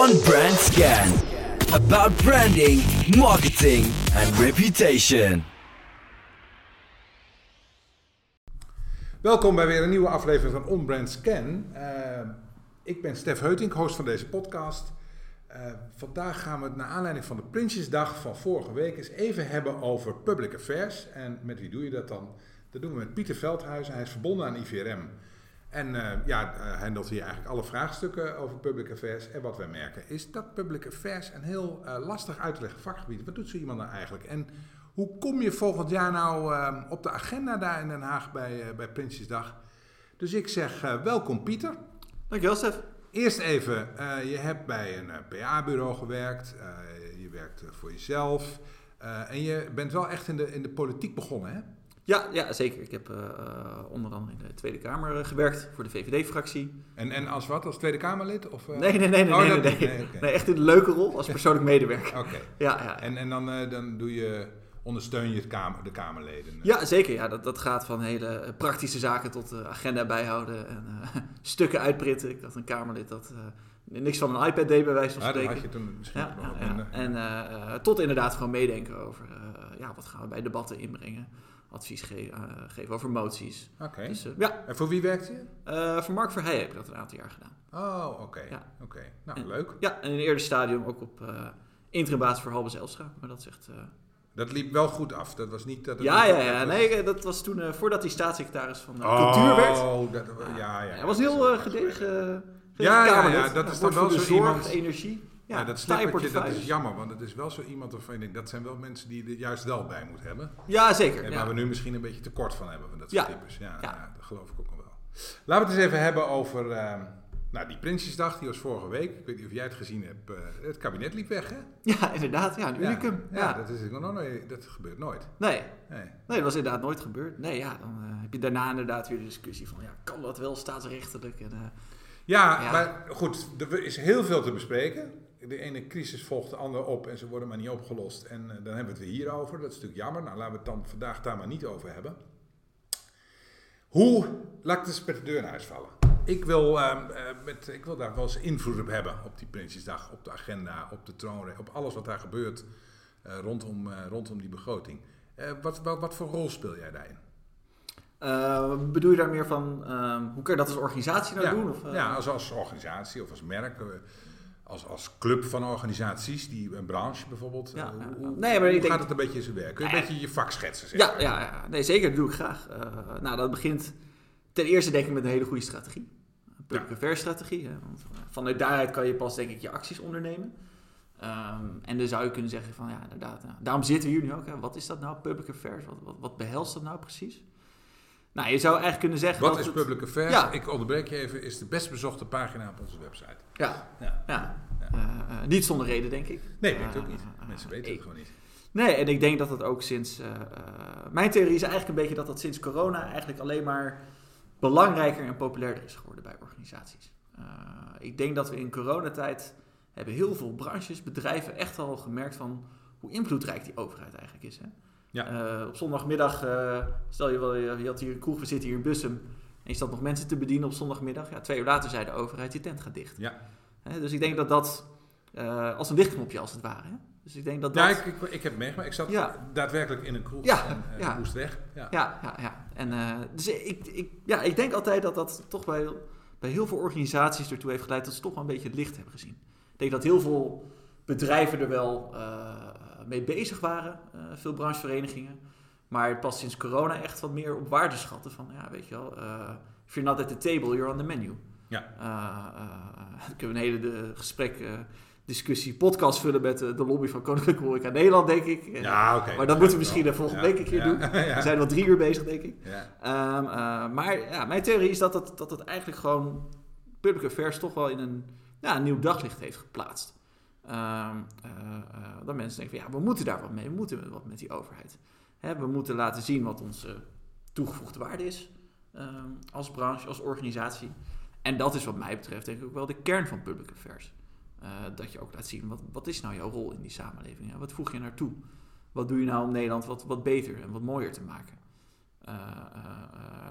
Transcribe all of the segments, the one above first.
On Brand Scan. About branding, marketing and reputation. Welkom bij weer een nieuwe aflevering van On Brand Scan. Uh, ik ben Stef Heutink, host van deze podcast. Uh, vandaag gaan we het naar aanleiding van de Prinsjesdag van vorige week eens even hebben over public affairs. En met wie doe je dat dan? Dat doen we met Pieter Veldhuizen. Hij is verbonden aan IVRM. En uh, ja, handelt hier eigenlijk alle vraagstukken over public affairs. En wat wij merken is dat public affairs een heel uh, lastig uit te leggen vakgebied. Wat doet zo iemand nou eigenlijk? En hoe kom je volgend jaar nou uh, op de agenda daar in Den Haag bij, bij Prinsjesdag? Dus ik zeg welkom Pieter. Dankjewel Stef. Eerst even, je hebt bij een PA-bureau gewerkt. je werkt voor jezelf. en je bent wel echt in de, in de politiek begonnen hè? Ja, ja, zeker. Ik heb uh, onder andere in de Tweede Kamer uh, gewerkt voor de VVD-fractie. En, en als wat? Als Tweede Kamerlid? Of, uh... nee, nee, nee, nee, oh, nee, nee, nee. nee, okay. nee, echt in een leuke rol als persoonlijk medewerker. Oké. Okay. Ja, ja. En, en dan, dan doe je, ondersteun je het kamer, de Kamerleden? Ja, zeker. Ja, dat, dat gaat van hele praktische zaken tot agenda bijhouden en stukken uitprinten. Ik had een Kamerlid dat niks van een iPad deed bij wijze van spreken. Ja, dat had je toen misschien ja. En tot inderdaad gewoon meedenken over ja, wat gaan we bij debatten inbrengen advies ge uh, geven over moties. Oké. Okay. Dus, uh, ja. En voor wie werkt je? Uh, voor Mark Verheijen heb ik dat een aantal jaar gedaan. Oh, oké. Okay. Ja. Oké. Nou, en, leuk. Ja, en in een eerder stadium ook op interim basis voor Halbe Zelstra. Maar dat is echt... dat liep wel goed af. Dat was niet... Dat ja, ja, ja. Nee, dat was toen voordat hij staatssecretaris van oh, cultuur werd. Oh, dat, ja, ja. Hij was heel gedegen... Ja, ja, ja, dat is dan wel zo iemand... energie. Ja, ja dat snippertje, dat is jammer, want het is wel zo iemand waarvan je denkt, dat zijn wel mensen die er juist wel bij moet hebben. Ja, zeker. En ja. waar we nu misschien een beetje tekort van hebben, van dat soort ja. types. Ja, ja. ja, dat geloof ik ook nog wel. Laten we het eens even hebben over uh, nou, die Prinsjesdag, die was vorige week. Ik weet niet of jij het gezien hebt. Uh, het kabinet liep weg, hè? Ja, inderdaad. Ja, een unicum. Ja, ja. dat, is nog nooit, dat gebeurt nooit. Nee. nee. Nee, dat was inderdaad nooit gebeurd. Nee, ja, dan uh, heb je daarna inderdaad weer de discussie van, ja, kan dat wel staatsrechtelijk? En, ja, ja, maar goed, er is heel veel te bespreken de ene crisis volgt de andere op en ze worden maar niet opgelost. En uh, dan hebben we het weer hierover. Dat is natuurlijk jammer. Nou, laten we het dan vandaag daar maar niet over hebben. Hoe, laat ik eens met de deur naar huis vallen. Ik wil, uh, met, ik wil daar wel eens invloed op hebben op die Prinsjesdag, op de agenda, op de troonrede, op alles wat daar gebeurt uh, rondom, rondom die begroting. wat, wat, wat voor rol speel jij daarin? bedoel je daar meer van, ehm, hoe kun je dat als organisatie nou ja, doen? Of, ja, als, als organisatie of als merk als, als club van organisaties, die, een branche bijvoorbeeld. Ja, uh, hoe, nee, maar hoe ik gaat denk, het een beetje in zijn werk? Kun je een beetje je vak schetsen? Zeg ja, ja, ja, nee, zeker. Dat doe ik graag. Uh, nou, dat begint ten eerste denk ik met een hele goede strategie. Een public affairs strategie. Hè? Want vanuit daaruit kan je pas denk ik je acties ondernemen. Um, en dan zou je kunnen zeggen van ja, inderdaad. Nou, daarom zitten we hier nu ook. Hè. Wat is dat nou, public affairs? Wat, wat, wat behelst dat nou precies? Nou, je zou eigenlijk kunnen zeggen. Wat is het, Public Affairs? Ja. Ik onderbreek je even. Is de best bezochte pagina op onze website. Ja. ja. ja. Uh, uh, niet zonder reden, denk ik. Nee, weet uh, ook niet. Mensen weten het gewoon niet. Nee, en ik denk dat het ook sinds. mijn theorie is eigenlijk een beetje dat dat sinds corona eigenlijk alleen maar belangrijker en populairder is geworden bij organisaties. ik denk dat we in coronatijd hebben heel veel branches, bedrijven echt al gemerkt van hoe invloedrijk die overheid eigenlijk is. Hè? Ja. Uh, op zondagmiddag, uh, stel je wel, je had hier een kroeg, we zitten hier in Bussum. En je staat nog mensen te bedienen op zondagmiddag. Ja, twee uur later zei de overheid, je tent gaat dicht. Ja. Dus ik denk dat dat, uh, als een dichtknopje als het ware. Hè? Dus ik denk dat ja, dat... ik, ik, ik heb meegemaakt. Ik zat ja. daadwerkelijk in een kroeg ja, en ja. moest weg. Ja, ja, ja. ja. En, dus ik, ik, ja, ik denk altijd dat dat toch bij, bij heel veel organisaties ertoe heeft geleid dat ze toch wel een beetje het licht hebben gezien. Ik denk dat heel veel bedrijven er wel mee bezig waren, uh, veel brancheverenigingen. Maar pas sinds corona echt wat meer op waarde schatten van, ja, weet je wel, uh, if you're not at the table, you're on the menu. Ja. Dan kunnen we een hele de gesprek, discussie, podcast vullen met de lobby van Koninklijke Horeca Nederland, denk ik. Ja, oké. Okay. Maar dat moeten we misschien de volgende ja. week een keer ja. doen. We zijn wel drie uur bezig, denk ik. Ja. Um, maar ja, mijn theorie is dat het, dat het eigenlijk gewoon public affairs toch wel in een, ja, een nieuw daglicht heeft geplaatst. Uh, uh, dat mensen denken van ja, we moeten daar wat mee, we moeten wat met die overheid. Hè, we moeten laten zien wat onze toegevoegde waarde is uh, als branche, als organisatie. En dat is wat mij betreft denk ik ook wel de kern van public affairs. Uh, dat je ook laat zien, wat, wat is nou jouw rol in die samenleving? Hè? Wat voeg je naartoe? Wat doe je nou om Nederland wat, wat beter en wat mooier te maken?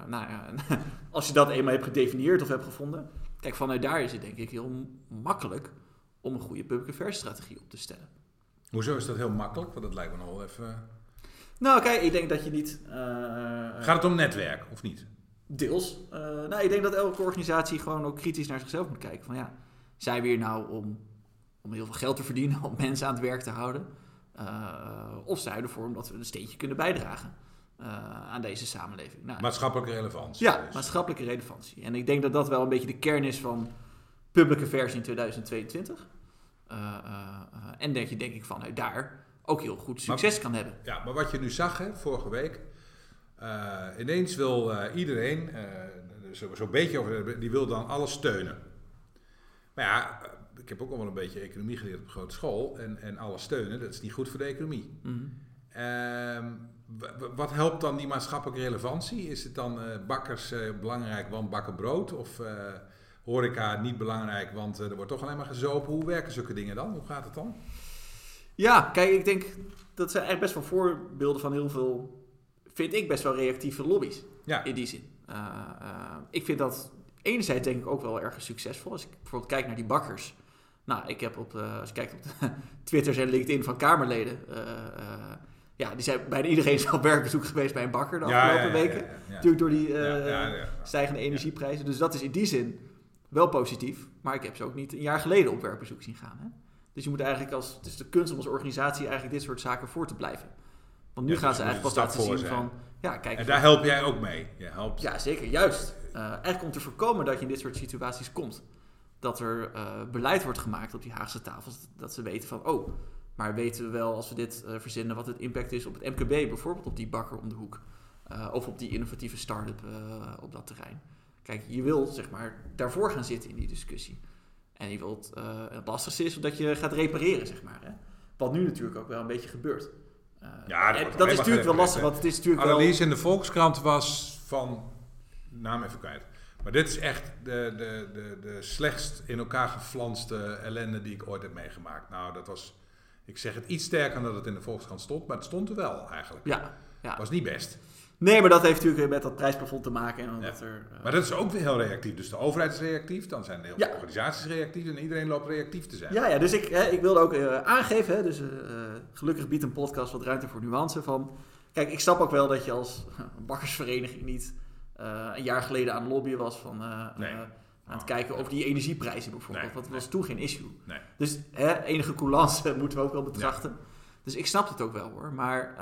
nou ja, als je dat eenmaal hebt gedefinieerd of hebt gevonden, kijk, vanuit daar is het denk ik heel makkelijk om een goede public affairs strategie op te stellen. Hoezo is dat heel makkelijk? Want dat lijkt me nog wel even... Nou, kijk, ik denk dat je niet... Uh, Gaat het om netwerk, of niet? Deels. Uh, nou, ik denk dat elke organisatie gewoon ook kritisch naar zichzelf moet kijken. Van ja, zijn we hier nou om, om heel veel geld te verdienen, om mensen aan het werk te houden? Uh, of zijn we ervoor omdat we een steentje kunnen bijdragen aan deze samenleving? Nou, maatschappelijke relevantie. Ja, dus. maatschappelijke relevantie. En ik denk dat dat wel een beetje de kern is van public affairs in 2022. en dat je denk ik vanuit daar ook heel goed succes kan hebben. Ja, maar wat je nu zag hè, vorige week, ineens wil iedereen, zo'n zo beetje over, die wil dan alles steunen. Maar ja, ik heb ook al wel een beetje economie geleerd op grote school. En, en alles steunen, dat is niet goed voor de economie. Mm wat helpt dan die maatschappelijke relevantie? Is het dan bakkers belangrijk, want bakken brood? Of horeca niet belangrijk, want er wordt toch alleen maar gezopen? Hoe werken zulke dingen dan? Hoe gaat het dan? Ja, kijk, ik denk dat zijn echt best wel voorbeelden van heel veel, vind ik best wel reactieve lobby's. Ja. In die zin. Uh, uh, ik vind dat enerzijds denk ik ook wel erg succesvol. Als ik bijvoorbeeld kijk naar die bakkers. Nou, ik heb op, uh, als je kijkt op de Twitter en LinkedIn van Kamerleden. ja, die zijn bijna iedereen is op werkbezoek geweest bij een bakker de afgelopen ja, ja, weken. Natuurlijk door die stijgende energieprijzen. Dus dat is in die zin wel positief. Maar ik heb ze ook niet een jaar geleden op werkbezoek zien gaan. Hè? Dus je moet eigenlijk als, het is de kunst om als organisatie eigenlijk dit soort zaken voor te blijven. Want nu gaan dus ze eigenlijk pas laten zien zijn. van, ja kijk. En daar help jij ook mee? Je helpt. Ja, zeker, juist. Uh, eigenlijk om te voorkomen dat je in dit soort situaties komt. Dat er uh, beleid wordt gemaakt op die Haagse tafels. Dat ze weten van, oh, maar weten we wel als we dit uh, verzinnen wat het impact is op het MKB, bijvoorbeeld op die bakker om de hoek. of op die innovatieve start-up op dat terrein. Kijk, je wil zeg maar daarvoor gaan zitten in die discussie. En je wilt, uh, het lastigste is dat je gaat repareren, zeg maar. Hè? Wat nu natuurlijk ook wel een beetje gebeurt. Uh, ja, dat, dat is natuurlijk wel lastig, want het is natuurlijk wel... in de Volkskrant was van... Naam even kwijt. Maar dit is echt de, de, de, de slechtst in elkaar geflanste ellende die ik ooit heb meegemaakt. Nou, dat was... Ik zeg het iets sterker dan dat het in de Volkskrant stond, maar het stond er wel eigenlijk. Ja. ja. Was niet best. Nee, maar dat heeft natuurlijk met dat prijsplafond te maken. En dat er, uh... Maar dat is ook weer heel reactief. Dus de overheid is reactief, dan zijn de ja. organisaties reactief en iedereen loopt reactief te zijn. Ja, ja dus ik, hè, ik wilde ook uh, aangeven, hè, dus uh, gelukkig biedt een podcast wat ruimte voor nuance van... Kijk, ik snap ook wel dat je als bakkersvereniging niet een jaar geleden aan het lobbyen was van... Nee. Aan het kijken over die energieprijzen bijvoorbeeld. Nee, dat was toen geen issue. Nee. Dus hè, enige coulance moeten we ook wel betrachten. Dus ik snap het ook wel hoor. Maar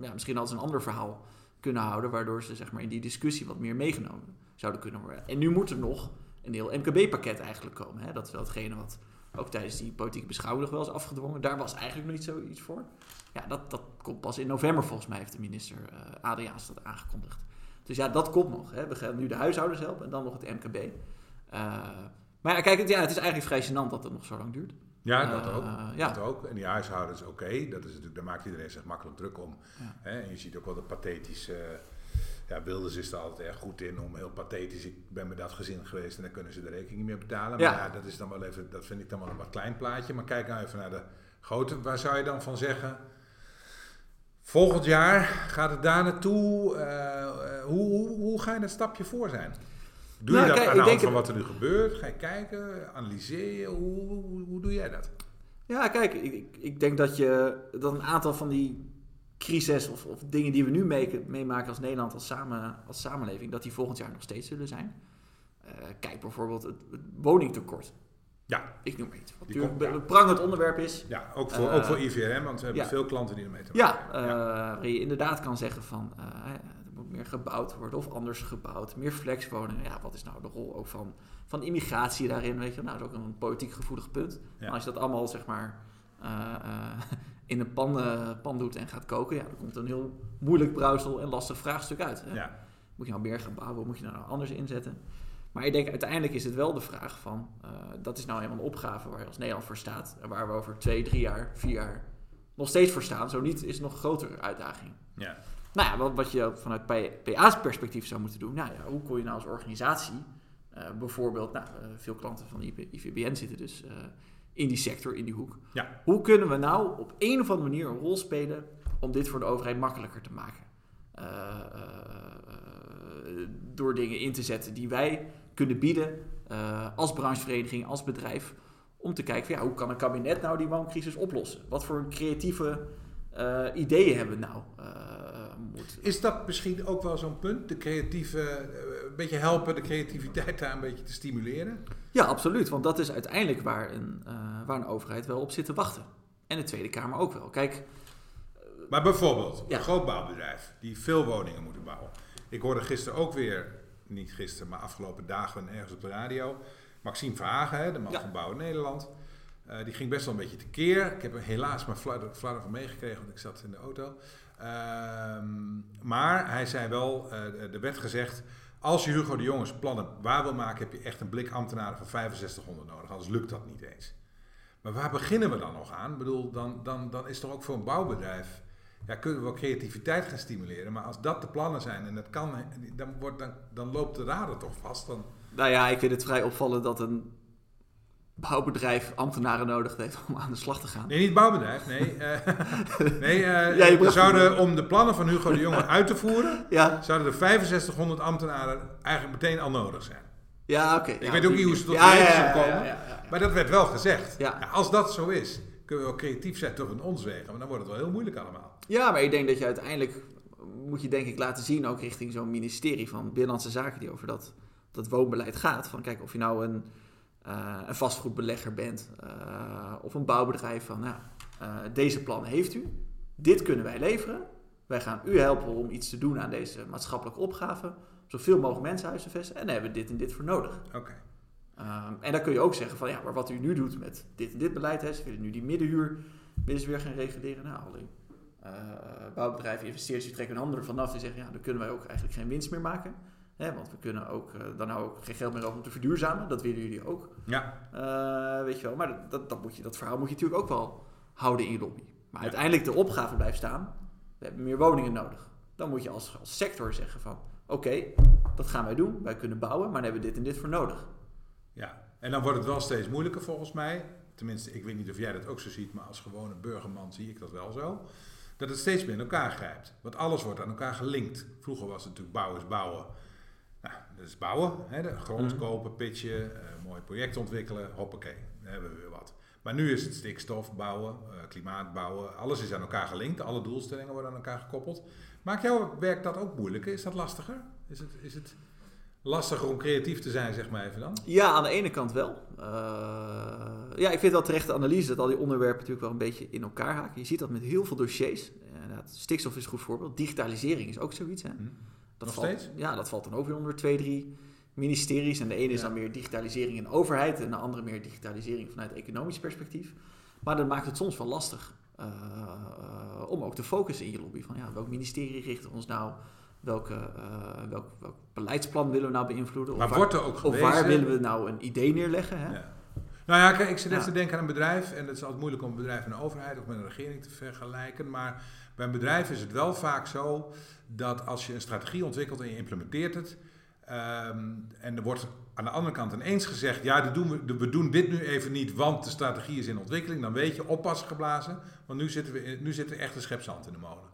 ja, misschien als een ander verhaal kunnen houden, waardoor ze zeg maar, in die discussie wat meer meegenomen zouden kunnen worden. En nu moet er nog een heel MKB-pakket eigenlijk komen. Hè? Dat is wel hetgene wat ook tijdens die politieke beschouwing nog wel is afgedwongen. Daar was eigenlijk nog niet zoiets voor. Ja, dat, dat komt pas in november volgens mij, heeft de minister uh, Adriaans dat aangekondigd. Dus ja, dat komt nog. Hè. We gaan nu de huishoudens helpen en dan nog het MKB. Eh, maar ja, kijk, ja, het is eigenlijk vrij gênant dat het nog zo lang duurt. Ja, dat ook. Uh, ja. Dat ook. En die huishoudens, oké, dat is natuurlijk, daar maakt iedereen zich makkelijk druk om. Hè? En je ziet ook wel de pathetische. Ja, Wilders is er altijd erg goed in om heel pathetisch. Ik ben met dat gezin geweest en dan kunnen ze de rekening meer betalen. Maar ja. dat is dan wel even, dat vind ik dan wel een wat klein plaatje. Maar kijk nou even naar de grote. Waar zou je dan van zeggen? Volgend jaar gaat het daar naartoe. Uh, hoe, hoe, hoe ga je dat stapje voor zijn? Doe je nou, dat aan de hand van wat er nu gebeurt? Ga je kijken, analyseer je? Hoe, hoe, hoe doe jij dat? Ja, kijk, ik, ik denk dat je dat een aantal van die crises of, of dingen die we nu meemaken als Nederland, als, samen, als samenleving, dat die volgend jaar nog steeds zullen zijn. Uh, kijk bijvoorbeeld het, het, woningtekort. Ja. Ik noem maar iets. Wat natuurlijk een prangend onderwerp is. Ja, ook voor, uh, ook voor IVRM, want we hebben veel klanten die ermee te maken hebben. Ja, uh, waar je inderdaad kan zeggen van meer gebouwd worden of anders gebouwd. Meer flexwoningen. Ja, wat is nou de rol ook van, van immigratie daarin? Weet je, nou, dat is ook een politiek gevoelig punt. Maar als je dat allemaal, zeg maar, uh, uh, in een pan, uh, pan doet en gaat koken, ja, dan komt een heel moeilijk brouwsel en lastig vraagstuk uit. Hè? Ja. Moet je nou meer gaan bouwen? Moet je nou anders inzetten? Maar ik denk uiteindelijk is het wel de vraag van, dat is nou helemaal een opgave waar je als Nederland voor staat. En waar we over twee, drie jaar, vier jaar nog steeds voor staan. Zo niet is het nog een grotere uitdaging. Ja. Nou ja, wat, wat je vanuit PA's perspectief zou moeten doen. Nou ja, hoe kon je nou als organisatie, uh, bijvoorbeeld, nou, uh, veel klanten van de IVBN zitten dus uh, in die sector, in die hoek. Ja. Hoe kunnen we nou op een of andere manier een rol spelen om dit voor de overheid makkelijker te maken? door dingen in te zetten die wij kunnen bieden als branchevereniging, als bedrijf, om te kijken van, ja, hoe kan een kabinet nou die wooncrisis oplossen? Wat voor creatieve ideeën hebben we nou? Moet... Is dat misschien ook wel zo'n punt? De creatieve, een beetje helpen de creativiteit daar een beetje te stimuleren? Ja, absoluut. Want dat is uiteindelijk waar een, waar een overheid wel op zit te wachten. En de Tweede Kamer ook wel. Kijk, maar bijvoorbeeld, een groot bouwbedrijf die veel woningen moeten bouwen. Ik hoorde gisteren ook weer, niet gisteren, maar afgelopen dagen ergens op de radio. Maxime Verhagen, de man van Bouwen Nederland. Uh, die ging best wel een beetje tekeer. Ik heb er helaas maar flarden van meegekregen, want ik zat in de auto. Ehm, maar hij zei wel, uh, er werd gezegd... als je Hugo de Jongens plannen waar wil maken... heb je echt een blik ambtenaren van 6500 nodig. Anders lukt dat niet eens. Maar waar beginnen we dan nog aan? Ik bedoel, dan, dan, dan is toch ook voor een bouwbedrijf ja, kunnen we creativiteit gaan stimuleren. Maar als dat de plannen zijn en dat kan, dan, wordt, dan, dan loopt de rader toch vast. Dan... Nou ja, ik vind het vrij opvallend dat een bouwbedrijf ambtenaren nodig heeft om aan de slag te gaan. Nee, niet bouwbedrijf, nee. Uh, nee, uh, ja, je zouden, om de plannen van Hugo de Jonge uit te voeren, ja. zouden er 6500 ambtenaren eigenlijk meteen al nodig zijn. Ja, oké. ik weet ook niet hoe ze tot ja, ja, komen, maar dat werd wel gezegd. als dat zo is, kunnen we wel creatief zijn toch in ons wegen, maar dan wordt het wel heel moeilijk allemaal. Ja, maar ik denk dat je uiteindelijk moet je denk ik laten zien, ook richting zo'n ministerie van Binnenlandse Zaken die over dat, dat woonbeleid gaat. Van kijk, of je nou een, uh, een vastgoedbelegger bent uh, of een bouwbedrijf van nou, uh, deze plannen heeft u, dit kunnen wij leveren. Wij gaan u helpen om iets te doen aan deze maatschappelijke opgave. Zoveel mogelijk mensen huisvesten en daar hebben we dit en dit voor nodig. Oké. Um, en dan kun je ook zeggen van ja, maar wat u nu doet met dit en dit beleid, hè, ze willen nu die middenhuur willen ze weer gaan reguleren. Nou, alleen uh, bouwbedrijven, investeerders, die trekken een handen ervan af. Die zeggen, ja, dan kunnen wij ook eigenlijk geen winst meer maken. Hè, want we kunnen ook, uh, dan nou ook geen geld meer over om te verduurzamen. Dat willen jullie ook. Ja. Uh, weet je wel, maar dat, dat, moet je, dat verhaal moet je natuurlijk ook wel houden in je lobby. Maar uiteindelijk de opgave blijft staan. We hebben meer woningen nodig. Dan moet je als, als sector zeggen van, oké, dat gaan wij doen. Wij kunnen bouwen, maar dan hebben we dit en dit voor nodig. Ja, en dan wordt het wel steeds moeilijker volgens mij. Tenminste, ik weet niet of jij dat ook zo ziet, maar als gewone burgerman zie ik dat wel zo dat het steeds meer in elkaar grijpt. Want alles wordt aan elkaar gelinkt. Vroeger was het natuurlijk bouwen is bouwen. Nou, dat is bouwen. Hè, de grond mhm. kopen, pitchen, uh, mooi project ontwikkelen. Hoppakee, dan hebben we weer wat. Maar nu is het stikstof bouwen, uh, klimaat bouwen. Alles is aan elkaar gelinkt. Alle doelstellingen worden aan elkaar gekoppeld. Maakt jouw werk dat ook moeilijker? Is dat lastiger? Is het... Is het lastiger om creatief te zijn, zeg maar even dan? Ja, aan de ene kant wel. Uh, ja, ik vind wel terecht de analyse dat al die onderwerpen natuurlijk wel een beetje in elkaar haken. Je ziet dat met heel veel dossiers. Inderdaad, stikstof is een goed voorbeeld. Digitalisering is ook zoiets. Hè? Hm. Dat Nog valt, steeds? Ja, dat valt dan ook weer onder twee, drie ministeries. En de ene is dan meer digitalisering in overheid en de andere meer digitalisering vanuit economisch perspectief. Maar dat maakt het soms wel lastig uh, om ook te focussen in je lobby. Van ja, welk ministerie richten we ons nou welke, uh, welk, welk, beleidsplan willen we nou beïnvloeden? Maar of wordt er ook gewezen? Of waar willen we nou een idee neerleggen? Hè? Ja. Nou ja, kijk, ik zit even te denken aan een bedrijf. En het is altijd moeilijk om een bedrijf en een overheid of met een regering te vergelijken. Maar bij een bedrijf is het wel vaak zo dat als je een strategie ontwikkelt en je implementeert het. Um, en er wordt aan de andere kant ineens gezegd: ja, doen we, we, doen dit nu even niet, want de strategie is in ontwikkeling. Dan weet je, oppassen geblazen. Want nu zitten we nu zit er echt een schep zand in de molen.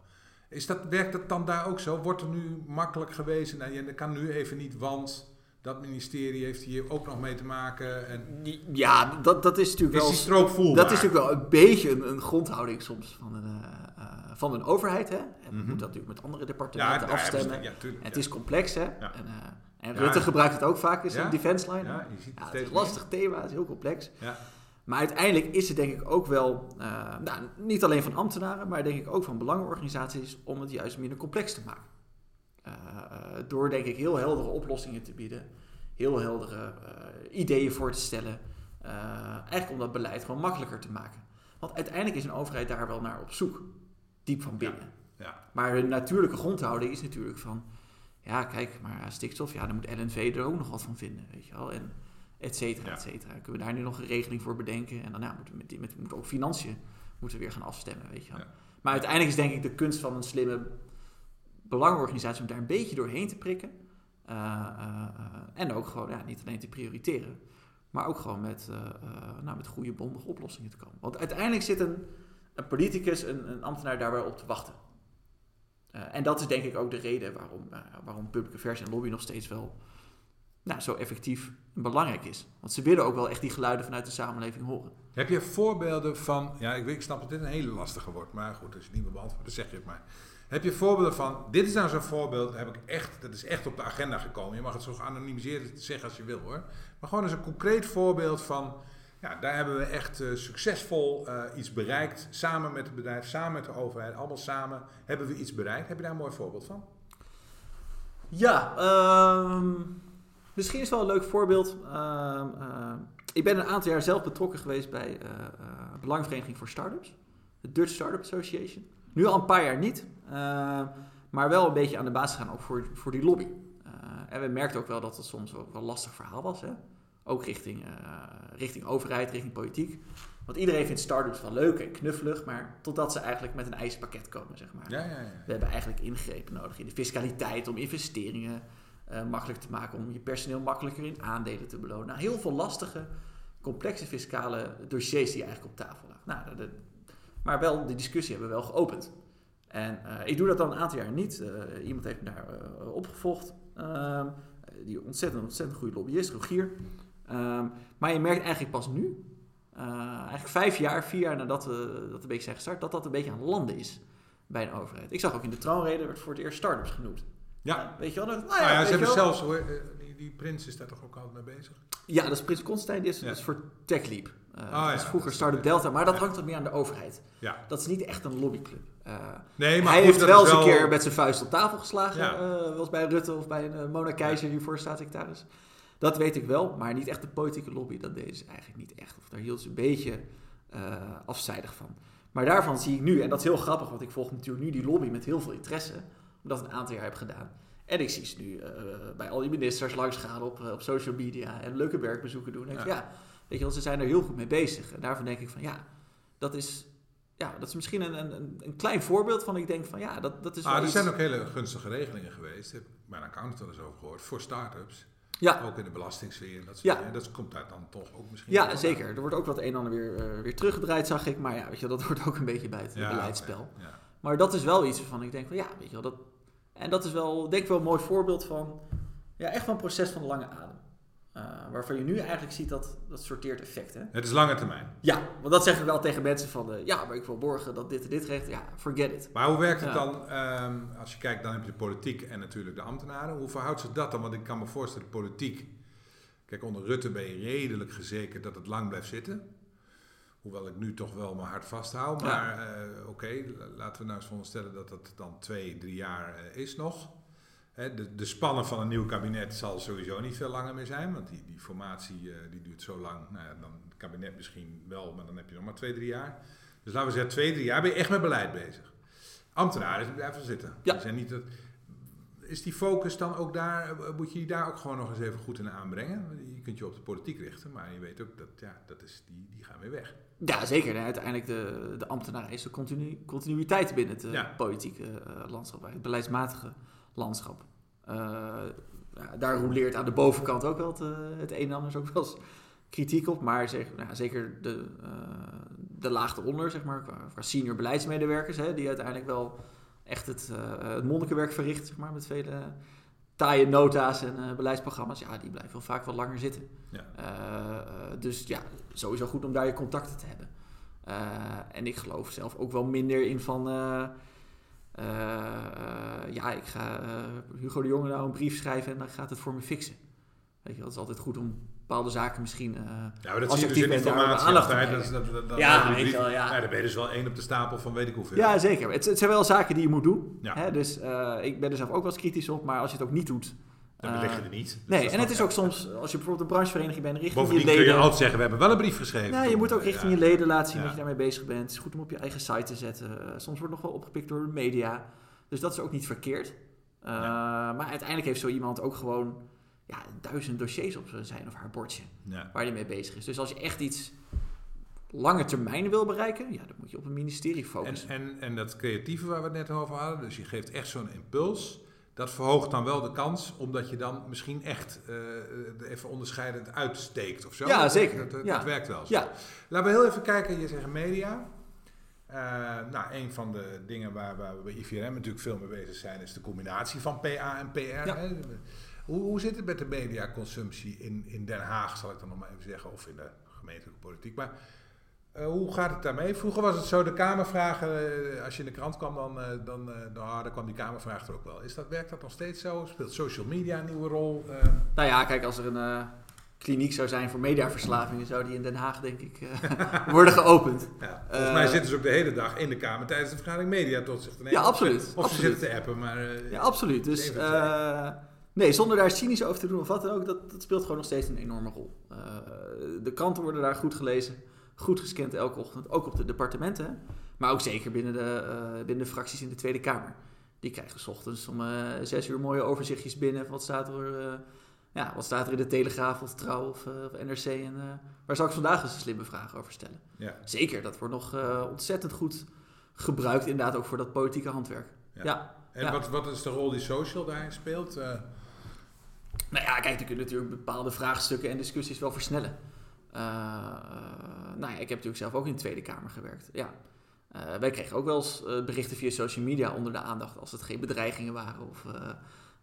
Is dat, werkt het dan daar ook zo? Wordt er nu makkelijk gewezen? Nou, je kan nu even niet, want dat ministerie heeft hier ook nog mee te maken. En ja, dat, dat is natuurlijk is wel. Dat is natuurlijk wel een beetje een, een grondhouding soms van een, uh, van een overheid. Hè? En we mhm. moeten dat natuurlijk met andere departementen afstemmen. Ja, tuurlijk, het is complex, hè? En, uh, en Rutte gebruikt het ook vaak in zijn defense line. Ja, je ziet het, het is een lastig thema, het is heel complex. Ja. Maar uiteindelijk is het denk ik ook wel, uh, nou, niet alleen van ambtenaren, maar denk ik ook van belangenorganisaties om het juist minder complex te maken. Uh, door denk ik heel heldere oplossingen te bieden, heel heldere ideeën voor te stellen. eigenlijk om dat beleid gewoon makkelijker te maken. Want uiteindelijk is een overheid daar wel naar op zoek, diep van binnen. Ja, ja. Maar hun natuurlijke grondhouding is natuurlijk van, ja kijk, maar stikstof, ja, dan moet LNV er ook nog wat van vinden, weet je wel. En, et cetera, et cetera. Kunnen we daar nu nog een regeling voor bedenken? En daarna moeten we met, met, ook financiën moeten we weer gaan afstemmen, weet je wel. Maar uiteindelijk is denk ik de kunst van een slimme belangenorganisatie om daar een beetje doorheen te prikken. Uh, uh, en ook gewoon ja, niet alleen te prioriteren, maar ook gewoon met, nou, met goede bondige oplossingen te komen. Want uiteindelijk zit een, een politicus, een, een ambtenaar daar wel op te wachten. en dat is denk ik ook de reden waarom, waarom publieke versie en lobby nog steeds wel nou, zo effectief en belangrijk is. Want ze willen ook wel echt die geluiden vanuit de samenleving horen. Heb je voorbeelden van, ja, ik, weet, ik snap dat dit een hele lastige wordt, maar goed, als je het niet meer beantwoordt, dan zeg je het maar. Heb je voorbeelden van, dit is nou zo'n voorbeeld, heb ik echt, dat is echt op de agenda gekomen. Je mag het zo anonimiseren zeggen als je wil hoor. Maar gewoon eens een concreet voorbeeld van, ja, daar hebben we echt uh, succesvol uh, iets bereikt. Samen met het bedrijf, samen met de overheid, allemaal samen hebben we iets bereikt. Heb je daar een mooi voorbeeld van? Ja, um, misschien is wel een leuk voorbeeld. Uh, uh, ik ben een aantal jaar zelf betrokken geweest bij Belangvereniging voor Startups. De Dutch Startup Association. Nu al een paar jaar niet. Maar wel een beetje aan de basis gaan ook voor, voor die lobby. en we merkten ook wel dat het soms ook wel een lastig verhaal was. Hè? Ook richting, richting overheid, richting politiek. Want iedereen vindt startups wel leuk en knuffelig, maar totdat ze eigenlijk met een eisenpakket komen, zeg maar. Ja, ja, ja. We hebben eigenlijk ingrepen nodig in de fiscaliteit om investeringen uh, makkelijk te maken, om je personeel makkelijker in aandelen te belonen. Nou, heel veel lastige, complexe fiscale dossiers die eigenlijk op tafel lagen. Nou, de, maar wel, de discussie hebben we wel geopend. En uh, ik doe dat al een aantal jaar niet. Uh, iemand heeft me daar opgevolgd. Ehm, die ontzettend, ontzettend goede lobbyist, Rogier. Ehm, maar je merkt eigenlijk pas nu, eigenlijk vijf jaar, vier jaar nadat we dat een beetje zijn gestart, dat dat een beetje aan landen is bij een overheid. Ik zag ook in de troonrede, werd voor het eerst start-ups genoemd. Ja. weet je wel? Nou ja, nou ja ze hebben zelfs, hoor, eh, die, die prins is daar toch ook altijd mee bezig? Ja, dat is Prins Constantijn, die is, is voor TechLeap. Uh, oh, is vroeger Startup Delta, maar dat hangt wat meer aan de overheid. Ja. Dat is niet echt een lobbyclub. Uh, nee, maar hij heeft wel eens een keer met zijn vuist op tafel geslagen. Ja. wel eens bij Rutte of bij een Mona Keizer hiervoor staatssecretaris. Dat weet ik wel, maar niet echt de politieke lobby. Dat deden ze eigenlijk niet echt. Of daar hield ze een beetje afzijdig van. Maar daarvan zie ik nu, en dat is heel grappig, want ik volg natuurlijk nu die lobby met heel veel interesse omdat ik een aantal jaar heb gedaan. En ik zie ze nu uh, bij al die ministers langs gaan op, uh, op social media en leuke werkbezoeken doen. En ja. ja, weet je wel, ze zijn er heel goed mee bezig. En daarvan denk ik van ja, dat is, ja, dat is misschien een, een, een klein voorbeeld van ik denk van ja, dat, dat is ah, Er zijn ook hele gunstige regelingen geweest. Ik heb mijn accountant wel eens over gehoord. Voor start-ups. Ja. Ook in de belastingssfeer en dat soort ja. dingen. Dat komt daar dan toch ook misschien Ja, zeker. Er wordt ook wat een en ander weer, uh, weer teruggedraaid, zag ik. Maar ja, weet je, dat hoort ook een beetje bij het ja, beleidsspel. Ja. Maar dat is wel iets waarvan ik denk van ja, weet je wel, dat, en dat is wel, denk ik wel een mooi voorbeeld van, ja, echt van een proces van lange adem. Uh, waarvan je nu eigenlijk ziet dat dat sorteert effecten. Het is lange termijn. Ja, want dat zeg ik wel tegen mensen van, uh, ja, maar ik wil borgen dat dit en dit recht. Ja, forget it. Maar hoe werkt het ja. dan, um, als je kijkt, dan heb je de politiek en natuurlijk de ambtenaren. Hoe verhoudt zich dat dan? Want ik kan me voorstellen, politiek, kijk, onder Rutte ben je redelijk gezekerd dat het lang blijft zitten. Hoewel ik nu toch wel mijn hart vasthoud. Maar ja. uh, oké, okay, laten we nou eens veronderstellen dat het dan twee, drie jaar is nog. Hè, de, de spannen van een nieuw kabinet zal sowieso niet veel langer meer zijn. Want die, die formatie uh, die duurt zo lang. Nou ja, dan het kabinet misschien wel, maar dan heb je nog maar twee, drie jaar. Dus laten we zeggen, twee, drie jaar ben je echt met beleid bezig. Ambtenaren blijven zitten. Ja. Die zijn niet het, is die focus dan ook daar, moet je je daar ook gewoon nog eens even goed in aanbrengen? Je kunt je op de politiek richten, maar je weet ook dat ja, dat is, die, die gaan weer weg. Ja, zeker. Nee, uiteindelijk de, de ambtenaar is de continu, continuïteit binnen het ja. politieke uh, landschap, het beleidsmatige landschap. Ja, daar roleert aan de bovenkant ook wel het, het een en ander ook wel eens kritiek op, maar zeg, nou, zeker de, de laag eronder, zeg maar, qua, qua senior beleidsmedewerkers, hè, die uiteindelijk wel echt het, het monnikenwerk verricht, zeg maar, met vele taaie nota's en uh, beleidsprogramma's, ja, die blijven wel vaak wat langer zitten. Ja. Uh, dus ja, sowieso goed om daar je contacten te hebben. Uh, en ik geloof zelf ook wel minder in van, ja, ik ga Hugo de Jonge nou een brief schrijven en dan gaat het voor me fixen. Weet je, dat is altijd goed om bepaalde zaken misschien. Uh, ja, maar dat zie je dus in informatie altijd. Dat, dat, dat, dat, ja, weet wel, ja. ja. Dan ben je dus wel één op de stapel van weet ik hoeveel. Ja, zeker. Het, het zijn wel zaken die je moet doen. Ja. Hè? Dus uh, ik ben er zelf ook wel eens kritisch op, maar als je het ook niet doet. Dan lig je er niet. Dus nee, en het is ook soms, als je bijvoorbeeld een branchevereniging bent, richting Bovendien je leden... kun je altijd zeggen, we hebben wel een brief geschreven. Ja, je moet ook richting je leden laten zien dat je daarmee bezig bent. Het is goed om op je eigen site te zetten. Uh, soms wordt nog wel opgepikt door de media. Dus dat is ook niet verkeerd. Maar uiteindelijk heeft zo iemand ook gewoon ja, duizend dossiers op zijn of haar bordje ja. waar hij mee bezig is. Dus als je echt iets lange termijn wil bereiken, ja, dan moet je op een ministerie focussen. En, en, en dat creatieve waar we het net over hadden, dus je geeft echt zo'n impuls, dat verhoogt dan wel de kans, omdat je dan misschien echt uh, even onderscheidend uitsteekt of zo. Ja, zeker. Dat, dat, ja. dat werkt wel. Zo. Ja. Laten we heel even kijken, je zegt media. Uh, nou, een van de dingen waar, waar we bij IVRM natuurlijk veel mee bezig zijn, is de combinatie van PA en PR. Ja. Hè? Hoe, hoe zit het met de mediaconsumptie in, in Den Haag, zal ik dan nog maar even zeggen, of in de gemeentelijke politiek? Maar uh, hoe gaat het daarmee? Vroeger was het zo, de Kamervragen, uh, als je in de krant kwam, dan, uh, dan, nou, dan kwam die Kamervraag er ook wel. Is dat, werkt dat nog steeds zo? Speelt social media een nieuwe rol? Nou ja, kijk, als er een kliniek zou zijn voor mediaverslavingen, zou die in Den Haag, denk ik, worden geopend. Ja, volgens mij zitten ze ook de hele dag in de Kamer tijdens de vergadering media tot zich te nemen. Ja, absoluut. Of, absoluut. ze zitten te appen, maar... ja, absoluut. Dus... Nee, zonder daar cynisch over te doen of wat dan ook, dat, dat speelt gewoon nog steeds een enorme rol. de kranten worden daar goed gelezen goed gescand elke ochtend, ook op de departementen. Maar ook zeker binnen de, uh, binnen de fracties in de Tweede Kamer. Die krijgen s ochtends om uh, zes uur mooie overzichtjes binnen. Wat staat er, uh, ja, wat staat er in de Telegraaf of Trouw of, of NRC? En waar zal ik vandaag eens een slimme vraag over stellen? Ja. Zeker, dat wordt nog ontzettend goed gebruikt. Inderdaad ook voor dat politieke handwerk. Ja. ja. En Wat, wat is de rol die social daarin speelt? Nou ja, kijk, je kunt natuurlijk bepaalde vraagstukken en discussies wel versnellen. Uh, nou ja, ik heb natuurlijk zelf ook in de Tweede Kamer gewerkt. Ja. Uh, wij kregen ook wel eens uh, berichten via social media onder de aandacht als het geen bedreigingen waren of,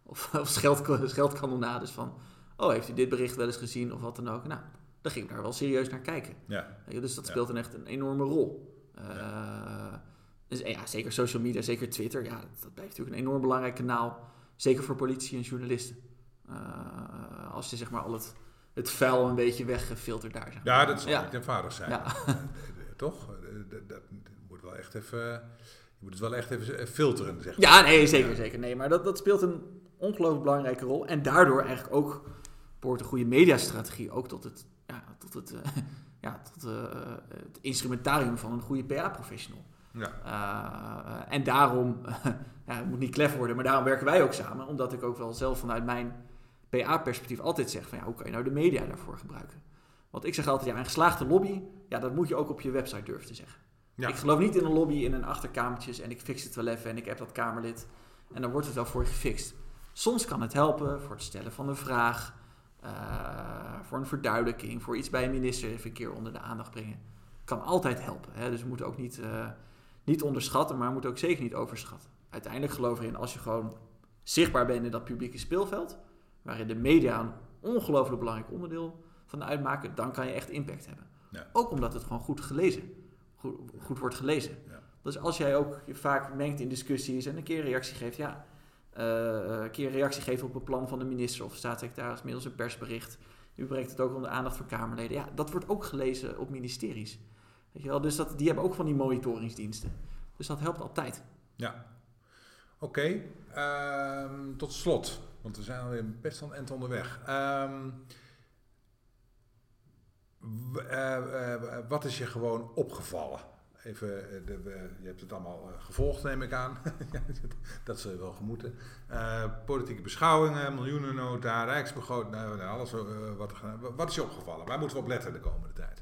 of, of scheld, scheldkanonades van oh, heeft u dit bericht wel eens gezien of wat dan ook. Nou, dan ging ik daar wel serieus naar kijken. Ja. dus dat speelt dan echt een enorme rol. Ja. Dus ja, zeker social media, zeker Twitter, ja, dat, dat, blijft natuurlijk een enorm belangrijk kanaal. Zeker voor politie en journalisten. als je zeg maar al het het vuil een beetje weggefilterd daar. Zeg Ja, dat zal ja. niet eenvoudig zijn. Ja. Toch? Dat, dat, moet wel echt even... Je moet het wel echt even filteren, zeg maar. Ja, nee, zeker, zeker. Nee, maar dat, dat speelt een ongelooflijk belangrijke rol. En daardoor eigenlijk ook behoort een goede mediastrategie ook tot het, ja, tot het, uh, ja, tot, uh, het instrumentarium van een goede PA-professional. Ja. Uh, en daarom, ja, het moet niet klef worden, maar daarom werken wij ook samen. Omdat ik ook wel zelf vanuit mijn PA-perspectief altijd zeg van ja, hoe kan je nou de media daarvoor gebruiken? Want ik zeg altijd, ja, een geslaagde lobby, ja, dat moet je ook op je website durven te zeggen. Ja. Ik geloof niet in een lobby in een achterkamertjes en ik fix het wel even en ik heb dat kamerlid en dan wordt het wel voor je gefixt. Soms kan het helpen voor het stellen van een vraag, uh, voor een verduidelijking, voor iets bij een minister even een keer onder de aandacht brengen. Kan altijd helpen. Hè? Dus we moeten ook niet, uh, niet onderschatten, maar we moeten ook zeker niet overschatten. Uiteindelijk geloof ik erin, als je gewoon zichtbaar bent in dat publieke speelveld, waarin de media een ongelooflijk belangrijk onderdeel van uitmaken, dan kan je echt impact hebben. Ja. Ook omdat het gewoon goed gelezen, goed, goed wordt gelezen. Ja. Dus als jij ook je vaak mengt in discussies en een keer reactie geeft, ja, uh, een keer reactie geeft op een plan van de minister of staatssecretaris middels een persbericht. U brengt het ook onder aandacht van Kamerleden. Ja, dat wordt ook gelezen op ministeries. Weet je wel? Dus dat, die hebben ook van die monitoringsdiensten. Dus dat helpt altijd. Ja. Oké, okay. Ehm, tot slot. Want we zijn alweer best wel eind onderweg. Um, wat is je gewoon opgevallen? Even, eh, de, je hebt het allemaal gevolgd, neem ik aan. dat je wel gemoeten. Uh, politieke beschouwingen, miljoenennota, rijksbegroting, nou, nou, alles wat, wat is je opgevallen? Waar moeten we op letten de komende tijd?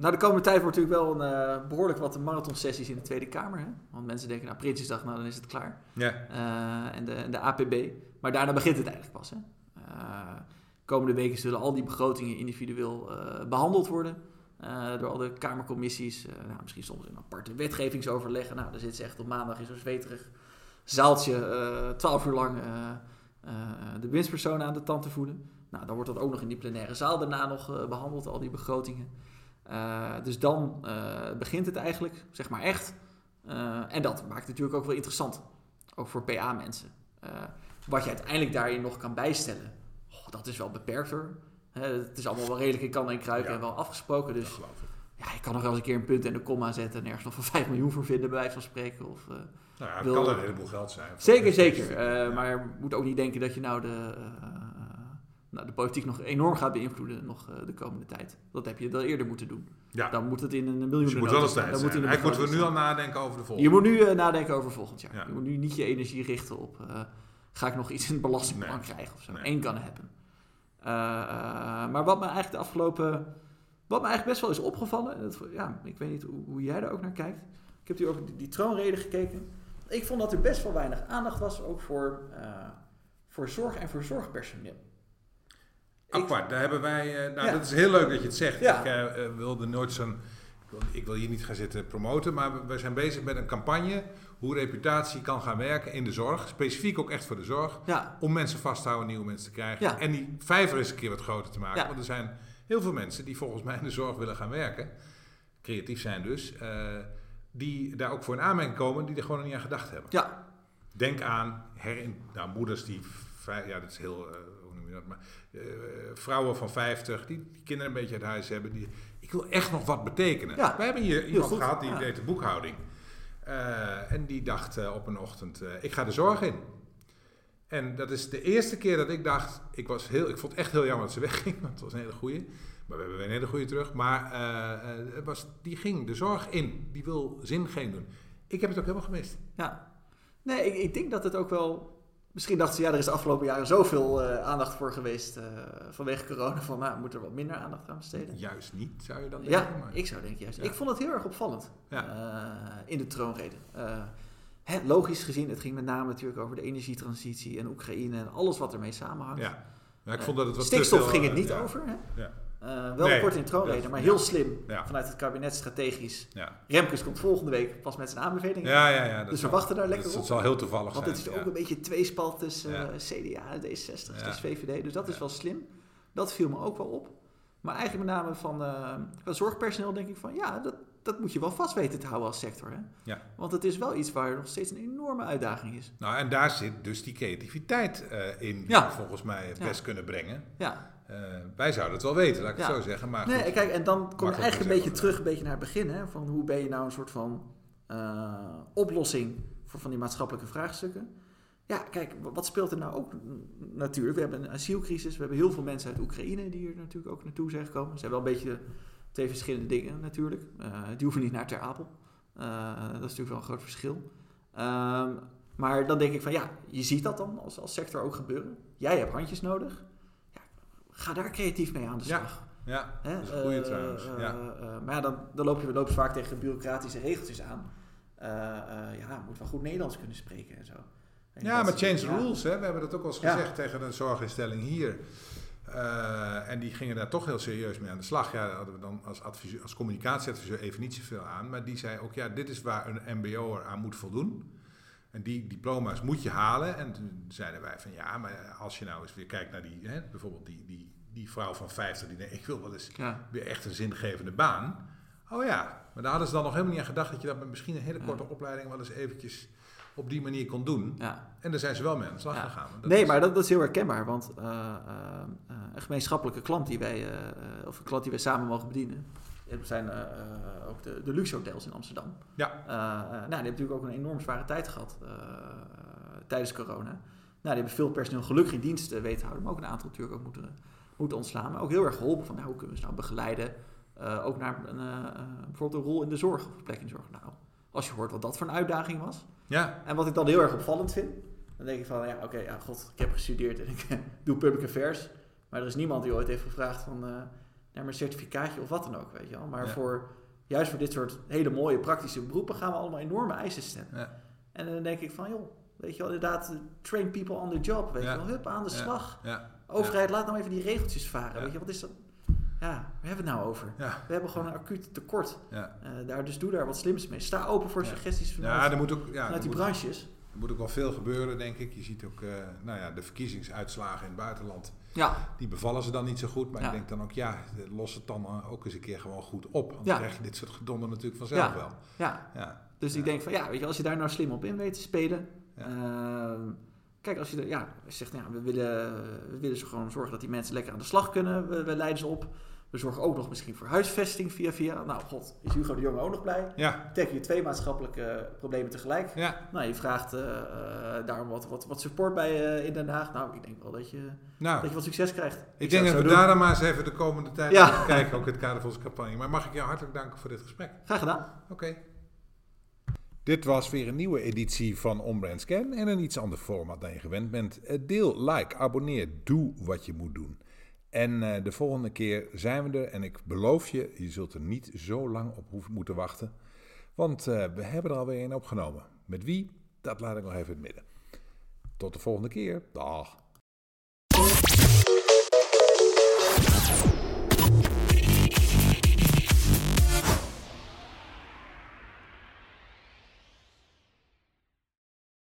nou, de komende tijd wordt natuurlijk wel een, behoorlijk wat marathonsessies in de Tweede Kamer. Hè? Want mensen denken, nou, Prinsjesdag, nou, dan is het klaar. Ja. en, de, de APB. Maar daarna begint het eigenlijk pas. Hè? komende weken zullen al die begrotingen individueel behandeld worden. Uh, door al de Kamercommissies. Uh, nou, misschien soms een aparte wetgevingsoverleggen. Nou, daar zit ze echt op maandag in zo'n zweterig zaaltje uh, twaalf uur lang de winstpersonen aan de tand te voeden. Nou, dan wordt dat ook nog in die plenaire zaal daarna nog behandeld, al die begrotingen. dus dan begint het eigenlijk, zeg maar echt. en dat maakt het natuurlijk ook wel interessant, ook voor PA-mensen. wat je uiteindelijk daarin nog kan bijstellen, oh, dat is wel beperkter het is allemaal wel redelijk in kan en kruiken en wel afgesproken. Dus ja, je kan nog wel eens een keer een punt en een komma zetten en ergens nog van 5 miljoen voor vinden, bij wijze van spreken. Of, uh, nou ja, het kan een heleboel geld zijn. Zeker, zeker. Uh, Maar je moet ook niet denken dat je nou de, uh, nou, de politiek nog enorm gaat beïnvloeden nog de komende tijd. Dat heb je dan eerder moeten doen. Ja. Dan moet het in een miljoen dus je moet wel eens tijd zijn. Moet moeten we nu al nadenken over de volgende. Je moet nu nadenken over volgend jaar. Je moet nu niet je energie richten op, ga ik nog iets in het belastingplan nee. krijgen of zo. Nee. Eén kan hebben. Eh, eh, maar wat me eigenlijk de afgelopen. Wat me eigenlijk best wel is opgevallen. Dat, ja, ik weet niet hoe, hoe, jij daar ook naar kijkt. Ik heb hier over die, die troonrede gekeken. Ik vond dat er best wel weinig aandacht was ook voor, uh, voor zorg en voor zorgpersoneel. Apart, daar hebben wij. nou, dat is heel leuk dat je het zegt. Ik wilde nooit zo'n ik wil hier niet gaan zitten promoten, maar we zijn bezig met een campagne hoe reputatie kan gaan werken in de zorg. Specifiek ook echt voor de zorg. Ja. Om mensen vast te houden, nieuwe mensen te krijgen. Ja. En die vijver eens een keer wat groter te maken. Ja. Want er zijn heel veel mensen die volgens mij in de zorg willen gaan werken. Creatief zijn dus. eh, die daar ook voor een aanmerking komen die er gewoon nog niet aan gedacht hebben. Ja, Denk aan herin, nou, moeders die, ja dat is heel, eh, hoe noem je dat, maar eh, vrouwen van 50 die, die kinderen een beetje uit huis hebben. Die, ik wil echt nog wat betekenen. Ja, We hebben hier iemand gehad die deed de boekhouding. Eh, en die dacht eh, op een ochtend, eh, ik ga de zorg in. En dat is de eerste keer dat ik dacht, ik, was heel, ik vond het echt heel jammer dat ze wegging, want het was een hele goeie. Maar we hebben weer een hele goede terug. Maar het was, die ging de zorg in. Die wil zin geen doen. Ik heb het ook helemaal gemist. ja. Nee, ik, ik denk dat het ook wel... Misschien dachten ze, ja, er is de afgelopen jaren zoveel eh, aandacht voor geweest eh, vanwege corona. Van, nou, moet er wat minder aandacht aan besteden. Juist niet, zou je dan denken. Ja, maar- ik zou denken juist. Ja. Ik vond het heel erg opvallend Ja. eh, in de troonrede. Hè, logisch gezien, het ging met name natuurlijk over de energietransitie en Oekraïne en alles wat ermee samenhangt. Ja, ik vond dat het wat Stikstof veel, ging het niet over. Hè? Ja. Eh, wel Nee, kort in de troonrede, dat- maar heel slim Ja. vanuit het kabinet strategisch. Ja. Remkes komt volgende week pas met zijn aanbevelingen. Ja, ja, ja. Dus we wachten daar lekker dat, op. Dat zal heel toevallig Want zijn. het is ook een beetje tweespalt tussen eh, CDA en D66, Ja. dus VVD. Dus dat is wel slim. Dat viel me ook wel op. Maar eigenlijk met name van, eh, van zorgpersoneel denk ik van... ja, dat, dat moet je wel vast weten te houden als sector. Hè? Ja. Want het is wel iets waar nog steeds een enorme uitdaging is. Nou, en daar zit dus die creativiteit in, die Ja. we volgens mij Ja. best kunnen brengen. Ja. Eh, wij zouden het wel weten, laat ik Ja. het zo zeggen. Maar Nee, goed. kijk, en dan kom je eigenlijk een beetje terug een beetje naar het begin. Hè? Van hoe ben je nou een soort van eh, oplossing voor van die maatschappelijke vraagstukken. Ja, kijk, wat speelt er nou ook natuurlijk? We hebben een asielcrisis. We hebben heel veel mensen uit Oekraïne die er natuurlijk ook naartoe zijn gekomen. Ze zijn wel een beetje twee verschillende dingen natuurlijk. Eh, die hoeven niet naar Ter Apel. Dat is natuurlijk wel een groot verschil. Ehm, maar dan denk ik van ja, je ziet dat dan als, als sector ook gebeuren. Jij hebt handjes nodig. Ja, ga daar creatief mee aan de Ja. slag. Ja, Hè? dat is een goede Eh, trouwens. eh, ja. eh, maar ja, dan, dan loop je, loop je vaak tegen bureaucratische regeltjes aan. Ja, moet wel goed Nederlands kunnen spreken en zo. En ja, maar change the ja. rules. Hè? We hebben dat ook wel eens Ja. gezegd tegen een zorginstelling hier. En die gingen daar toch heel serieus mee aan de slag. Ja, daar hadden we dan als, adviseur, als communicatieadviseur even niet zoveel aan. Maar die zei ook, ja, dit is waar een mbo'er aan moet voldoen. En die diploma's moet je halen. En toen zeiden wij van, ja, maar als je nou eens weer kijkt naar die, hè, bijvoorbeeld die, die, die vrouw van 50 die denkt, ik wil wel eens Ja. weer echt een zingevende baan. Oh ja, maar daar hadden ze dan nog helemaal niet aan gedacht dat je dat met misschien een hele korte opleiding wel eens eventjes op die manier kon doen. Ja. En daar zijn ze wel mee aan de slag gegaan. Dat Nee, is- maar dat, dat is heel herkenbaar. Want eh, eh, eh, een gemeenschappelijke klant die wij, of een klant die wij samen mogen bedienen, dat zijn eh, eh, ook de, de luxe hotels in Amsterdam. Ja. Eh, nou, die hebben natuurlijk ook een enorm zware tijd gehad eh, tijdens corona. Nou, die hebben veel personeel gelukkig in dienst weten houden, maar ook een aantal natuurlijk ook moeten, moeten ontslaan. Maar ook heel erg geholpen van nou, hoe kunnen we ze nou begeleiden. Ook naar een, bijvoorbeeld een rol in de zorg of een plek in de zorg. Nou, als je hoort wat dat voor een uitdaging was. Ja, En wat ik dan heel erg opvallend vind, dan denk ik van, ja, oké, ja, god, ik heb gestudeerd en ik doe public affairs. Maar er is niemand die ooit heeft gevraagd van, naar mijn certificaatje of wat dan ook, weet je wel. Maar Ja. voor, juist voor dit soort hele mooie praktische beroepen gaan we allemaal enorme eisen stellen. Ja. En dan denk ik van, joh, weet je wel, inderdaad, train people on the job, weet je wel. Hup, aan de slag. ja, Overheid, laat nou even die regeltjes varen, weet je, wat is dat? Ja, waar hebben we het nou over? ja, We hebben gewoon een acuut tekort. ja. Eh, daar, dus doe daar wat slims mee. Sta open voor Ja. suggesties vanuit, Ja, er moet ook, ja, vanuit die branches. er moet ook wel veel gebeuren, denk ik. Je ziet ook, eh, nou ja, de verkiezingsuitslagen in het buitenland. Ja, Die bevallen ze dan niet zo goed. Maar Ja. ik denk dan ook, ja, los het dan eh, ook eens een keer gewoon goed op. Want Ja. dan krijg je dit soort gedonder natuurlijk vanzelf wel. ja. Ja, Dus ik denk van ja, weet je, als je daar nou slim op in weet te spelen. Ehm, kijk, als je, ja, zegt, ja, we willen, we willen ze gewoon zorgen dat die mensen lekker aan de slag kunnen. We, we leiden ze op. We zorgen ook nog misschien voor huisvesting via via. Nou, god, is Hugo de Jonge ook nog blij? ja, Teken je twee maatschappelijke problemen tegelijk. ja. Nou, je vraagt eh, eh, daarom wat, wat, wat support bij eh, in Den Haag. Nou, ik denk wel dat je, Nou, dat je wat succes krijgt. ik, denk dat we doen. daar dan maar eens even de komende tijd Ja. kijken. Ook in het kader van onze campagne. Maar mag ik jou hartelijk danken voor dit gesprek. Graag gedaan. Oké. Dit was weer een nieuwe editie van Onbrand Scan en een iets ander format dan je gewend bent. Deel, like, abonneer, doe wat je moet doen. En eh, de volgende keer zijn we er en ik beloof je, je zult er niet zo lang op hoeven moeten wachten. Want eh, we hebben er alweer een opgenomen. Met wie? Dat laat ik nog even in het midden. Tot de volgende keer. Dag.